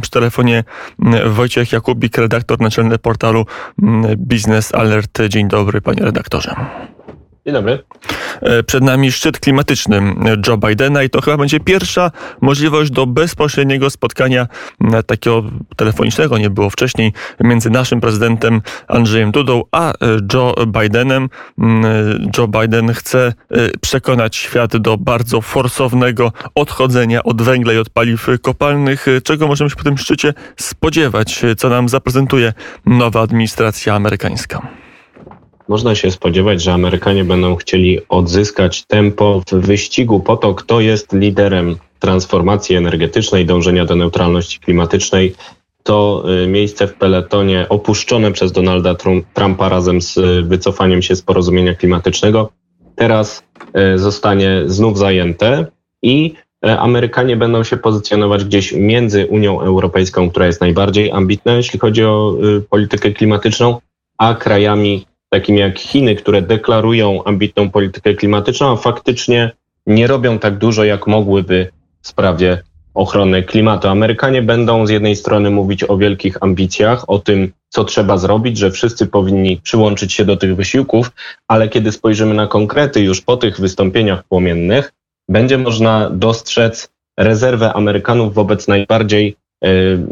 Przy telefonie Wojciech Jakubik, redaktor naczelny portalu Business Alert. Dzień dobry, panie redaktorze. Dzień dobry. E, przed nami szczyt klimatyczny Joe Bidena i to chyba będzie pierwsza możliwość do bezpośredniego spotkania takiego telefonicznego, nie było wcześniej, między naszym prezydentem Andrzejem Dudą a e, Joe Bidenem. Joe Biden chce e, przekonać świat do bardzo forsownego odchodzenia od węgla i od paliw kopalnych. Czego możemy się po tym szczycie spodziewać? Co nam zaprezentuje nowa administracja amerykańska? Można się spodziewać, że Amerykanie będą chcieli odzyskać tempo w wyścigu po to, kto jest liderem transformacji energetycznej, dążenia do neutralności klimatycznej. To y, miejsce w peletonie opuszczone przez Donalda Trumpa razem z wycofaniem się z porozumienia klimatycznego teraz y, zostanie znów zajęte i y, Amerykanie będą się pozycjonować gdzieś między Unią Europejską, która jest najbardziej ambitna, jeśli chodzi o politykę klimatyczną, a krajami takimi jak Chiny, które deklarują ambitną politykę klimatyczną, a faktycznie nie robią tak dużo, jak mogłyby w sprawie ochrony klimatu. Amerykanie będą z jednej strony mówić o wielkich ambicjach, o tym, co trzeba zrobić, że wszyscy powinni przyłączyć się do tych wysiłków, ale kiedy spojrzymy na konkrety już po tych wystąpieniach płomiennych, będzie można dostrzec rezerwę Amerykanów wobec najbardziej y,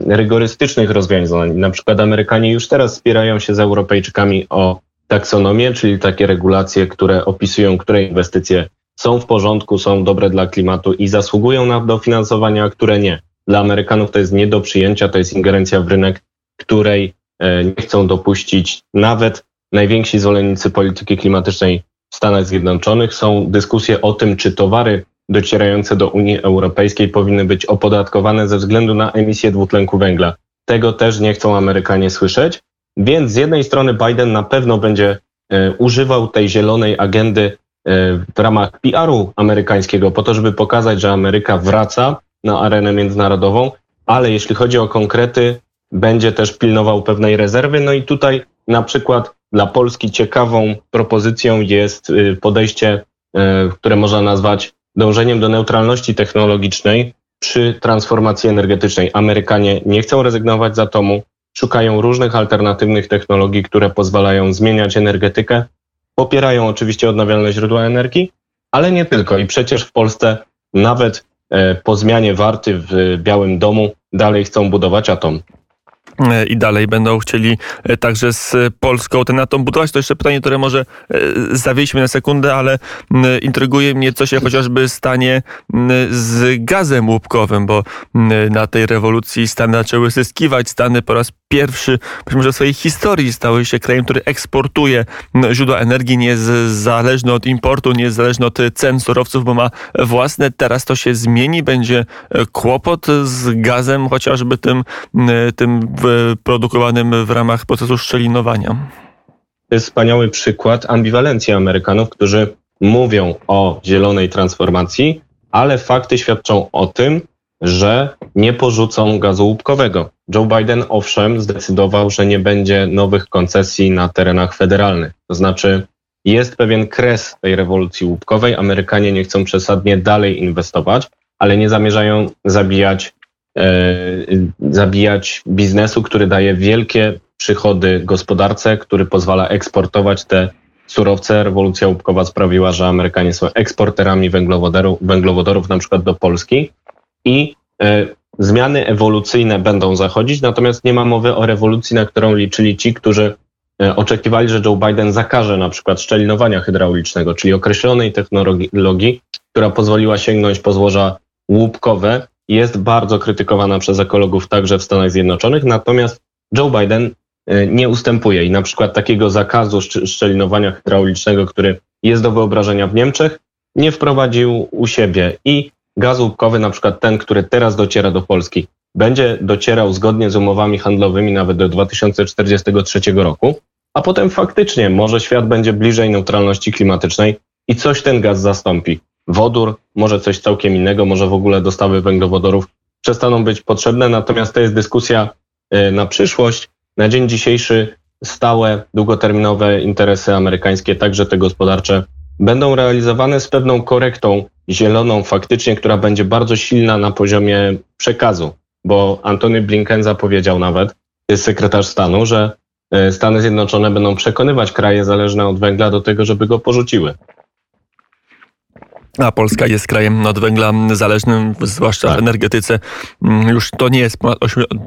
rygorystycznych rozwiązań. Na przykład Amerykanie już teraz spierają się z Europejczykami o taksonomię, czyli takie regulacje, które opisują, które inwestycje są w porządku, są dobre dla klimatu i zasługują na dofinansowanie, a które nie. Dla Amerykanów to jest nie do przyjęcia, to jest ingerencja w rynek, której e, nie chcą dopuścić nawet najwięksi zwolennicy polityki klimatycznej w Stanach Zjednoczonych. Są dyskusje o tym, czy towary docierające do Unii Europejskiej powinny być opodatkowane ze względu na emisję dwutlenku węgla. Tego też nie chcą Amerykanie słyszeć. Więc z jednej strony Biden na pewno będzie e, używał tej zielonej agendy e, w ramach PR-u amerykańskiego po to, żeby pokazać, że Ameryka wraca na arenę międzynarodową, ale jeśli chodzi o konkrety, będzie też pilnował pewnej rezerwy. No i tutaj na przykład dla Polski ciekawą propozycją jest y, podejście, e, które można nazwać dążeniem do neutralności technologicznej przy transformacji energetycznej. Amerykanie nie chcą rezygnować z atomu, szukają różnych alternatywnych technologii, które pozwalają zmieniać energetykę. Popierają oczywiście odnawialne źródła energii, ale nie tylko. I przecież w Polsce nawet e, po zmianie warty w Białym Domu dalej chcą budować atom i dalej będą chcieli e, także z Polską ten atom budować. To jeszcze pytanie, które może e, zawieźmy na sekundę, ale intryguje mnie, co się chociażby stanie z gazem łupkowym, bo na tej rewolucji Stany zaczęły zyskiwać. Stany po raz pierwszy, być może w swojej historii stały się krajem, który eksportuje źródła energii, nie jest zależny od importu, nie jest zależny od cen surowców, bo ma własne. Teraz to się zmieni, będzie kłopot z gazem, chociażby tym, tym produkowanym w ramach procesu szczelinowania. To jest wspaniały przykład ambiwalencji Amerykanów, którzy mówią o zielonej transformacji, ale fakty świadczą o tym, że nie porzucą gazu łupkowego. Joe Biden owszem zdecydował, że nie będzie nowych koncesji na terenach federalnych. To znaczy jest pewien kres tej rewolucji łupkowej. Amerykanie nie chcą przesadnie dalej inwestować, ale nie zamierzają zabijać, zabijać biznesu, który daje wielkie przychody gospodarce, który pozwala eksportować te surowce. Rewolucja łupkowa sprawiła, że Amerykanie są eksporterami węglowodorów, węglowodorów na przykład do Polski i e, zmiany ewolucyjne będą zachodzić, natomiast nie ma mowy o rewolucji, na którą liczyli ci, którzy e, oczekiwali, że Joe Biden zakaże na przykład szczelinowania hydraulicznego, czyli określonej technologii, która pozwoliła sięgnąć po złoża łupkowe, jest bardzo krytykowana przez ekologów także w Stanach Zjednoczonych, natomiast Joe Biden e, nie ustępuje i na przykład takiego zakazu szczelinowania hydraulicznego, który jest do wyobrażenia w Niemczech, nie wprowadził u siebie i gaz łupkowy, na przykład ten, który teraz dociera do Polski, będzie docierał zgodnie z umowami handlowymi nawet do 2043 roku, a potem faktycznie może świat będzie bliżej neutralności klimatycznej i coś ten gaz zastąpi. Wodór, może coś całkiem innego, może w ogóle dostawy węglowodorów przestaną być potrzebne, natomiast to jest dyskusja y, na przyszłość. Na dzień dzisiejszy stałe, długoterminowe interesy amerykańskie, także te gospodarcze, będą realizowane z pewną korektą zieloną faktycznie, która będzie bardzo silna na poziomie przekazu. bo Antony Blinken zapowiedział nawet, jest sekretarz stanu, że e, Stany Zjednoczone będą przekonywać kraje zależne od węgla do tego, żeby go porzuciły. A Polska jest krajem od węgla zależnym, zwłaszcza tak. w energetyce. Mm, już to nie jest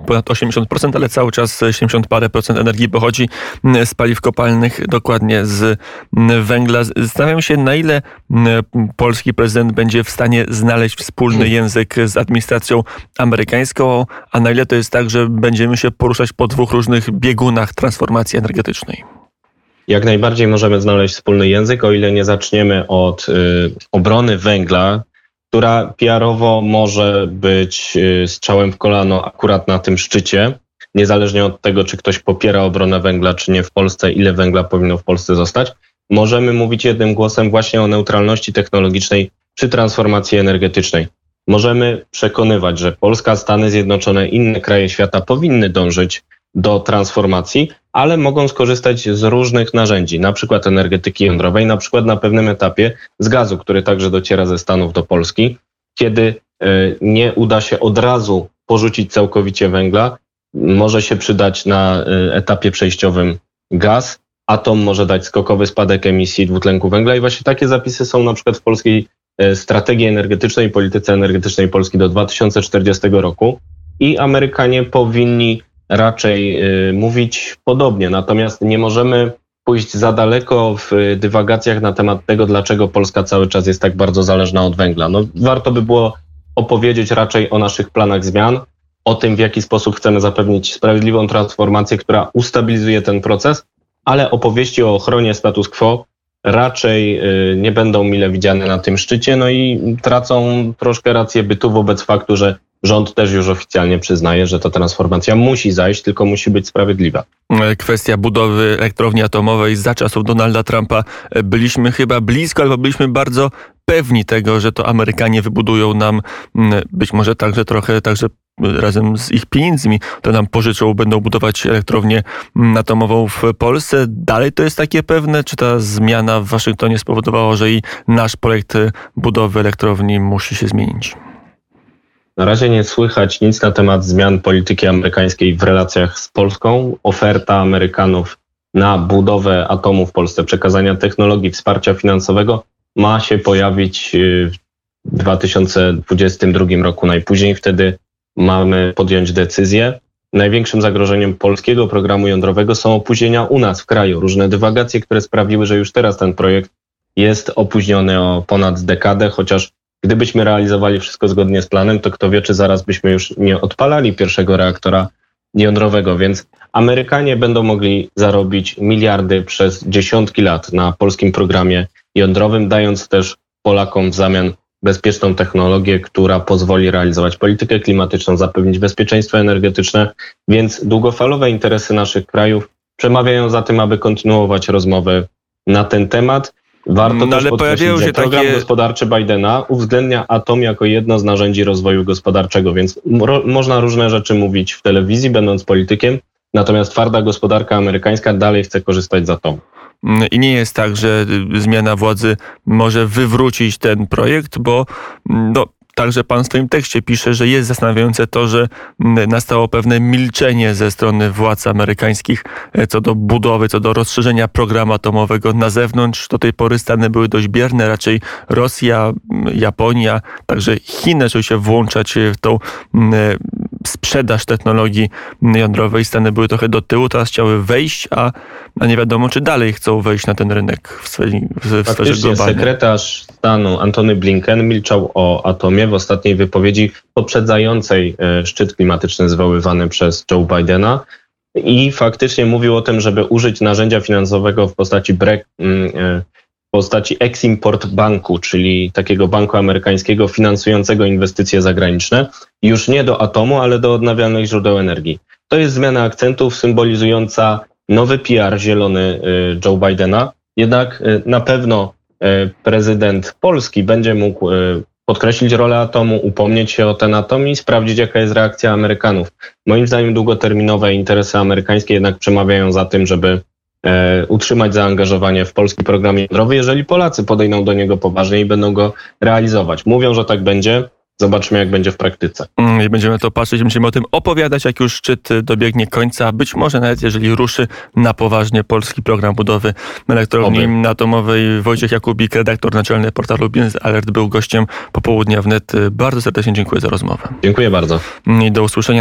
ponad 80%, ale cały czas 70 parę procent energii pochodzi mm, z paliw kopalnych, dokładnie z mm, węgla. Zastanawiam się, na ile polski prezydent będzie w stanie znaleźć wspólny język z administracją amerykańską, a na ile to jest tak, że będziemy się poruszać po dwóch różnych biegunach transformacji energetycznej jak najbardziej możemy znaleźć wspólny język, o ile nie zaczniemy od y, obrony węgla, która PR-owo może być y, strzałem w kolano akurat na tym szczycie, niezależnie od tego, czy ktoś popiera obronę węgla, czy nie w Polsce, ile węgla powinno w Polsce zostać. Możemy mówić jednym głosem właśnie o neutralności technologicznej przy transformacji energetycznej. Możemy przekonywać, że Polska, Stany Zjednoczone, inne kraje świata powinny dążyć do transformacji, ale mogą skorzystać z różnych narzędzi, na przykład energetyki jądrowej, na przykład na pewnym etapie z gazu, który także dociera ze Stanów do Polski, kiedy e, nie uda się od razu porzucić całkowicie węgla, może się przydać na e, etapie przejściowym gaz, atom może dać skokowy spadek emisji dwutlenku węgla. I właśnie takie zapisy są na przykład w polskiej e, strategii energetycznej, polityce energetycznej Polski do 2040 roku. I Amerykanie powinni raczej y, mówić podobnie. Natomiast nie możemy pójść za daleko w dywagacjach na temat tego, dlaczego Polska cały czas jest tak bardzo zależna od węgla. No, warto by było opowiedzieć raczej o naszych planach zmian, o tym, w jaki sposób chcemy zapewnić sprawiedliwą transformację, która ustabilizuje ten proces, ale opowieści o ochronie status quo raczej y, nie będą mile widziane na tym szczycie, no i tracą troszkę rację bytu wobec faktu, że Rząd też już oficjalnie przyznaje, że ta transformacja musi zajść, tylko musi być sprawiedliwa. Kwestia budowy elektrowni atomowej za czasów Donalda Trumpa byliśmy chyba blisko, albo byliśmy bardzo pewni tego, że to Amerykanie wybudują nam być może także trochę także razem z ich pieniędzmi, które nam pożyczą, będą budować elektrownię atomową w Polsce. Dalej to jest takie pewne? Czy ta zmiana w Waszyngtonie spowodowała, że i nasz projekt budowy elektrowni musi się zmienić? Na razie nie słychać nic na temat zmian polityki amerykańskiej w relacjach z Polską. Oferta Amerykanów na budowę atomu w Polsce, przekazania technologii, wsparcia finansowego ma się pojawić y, w 2022 roku najpóźniej. Wtedy mamy podjąć decyzję. Największym zagrożeniem polskiego programu jądrowego są opóźnienia u nas w kraju. Różne dywagacje, które sprawiły, że już teraz ten projekt jest opóźniony o ponad dekadę, chociaż Gdybyśmy realizowali wszystko zgodnie z planem, to kto wie, czy zaraz byśmy już nie odpalali pierwszego reaktora jądrowego, więc Amerykanie będą mogli zarobić miliardy przez dziesiątki lat na polskim programie jądrowym, dając też Polakom w zamian bezpieczną technologię, która pozwoli realizować politykę klimatyczną, zapewnić bezpieczeństwo energetyczne, więc długofalowe interesy naszych krajów przemawiają za tym, aby kontynuować rozmowy na ten temat. Warto no, też ale pojawiają się program takie... gospodarczy Bidena uwzględnia atom jako jedno z narzędzi rozwoju gospodarczego, więc ro, można różne rzeczy mówić w telewizji, będąc politykiem, natomiast twarda gospodarka amerykańska dalej chce korzystać z atomu. I nie jest tak, że zmiana władzy może wywrócić ten projekt, bo no, Także pan w swoim tekście pisze, że jest zastanawiające to, że nastało pewne milczenie ze strony władz amerykańskich e, co do budowy, co do rozszerzenia programu atomowego na zewnątrz. Do tej pory Stany były dość bierne, raczej Rosja, Japonia, także Chiny zaczęły się włączać w tą sprzedaż technologii jądrowej. Stany były trochę do tyłu, teraz chciały wejść, a, a nie wiadomo, czy dalej chcą wejść na ten rynek w, sferze, w sferze globalnej. sekretarz stanu Antony Blinken milczał o atomie w ostatniej wypowiedzi poprzedzającej e, szczyt klimatyczny zwoływany przez Joe Bidena. I faktycznie mówił o tym, żeby użyć narzędzia finansowego w postaci brek, w postaci Eximport Banku, czyli takiego banku amerykańskiego finansującego inwestycje zagraniczne, już nie do atomu, ale do odnawialnych źródeł energii. To jest zmiana akcentów symbolizująca nowy PR zielony y, Joe Bidena. Jednak y, na pewno y, prezydent Polski będzie mógł podkreślić rolę atomu, upomnieć się o ten atom i sprawdzić, jaka jest reakcja Amerykanów. Moim zdaniem długoterminowe interesy amerykańskie jednak przemawiają za tym, żeby utrzymać zaangażowanie w polski program jądrowy, jeżeli Polacy podejdą do niego poważnie i będą go realizować. Mówią, że tak będzie. Zobaczmy, jak będzie w praktyce. Mm, I będziemy to patrzeć, będziemy o tym opowiadać, jak już szczyt dobiegnie końca. Być może nawet jeżeli ruszy na poważnie polski program budowy elektrowni Oby. atomowej. Wojciech Jakubik, redaktor naczelny portalu Biznes Alert, był gościem popołudnia wnet. Bardzo serdecznie dziękuję za rozmowę. Dziękuję bardzo. I do usłyszenia.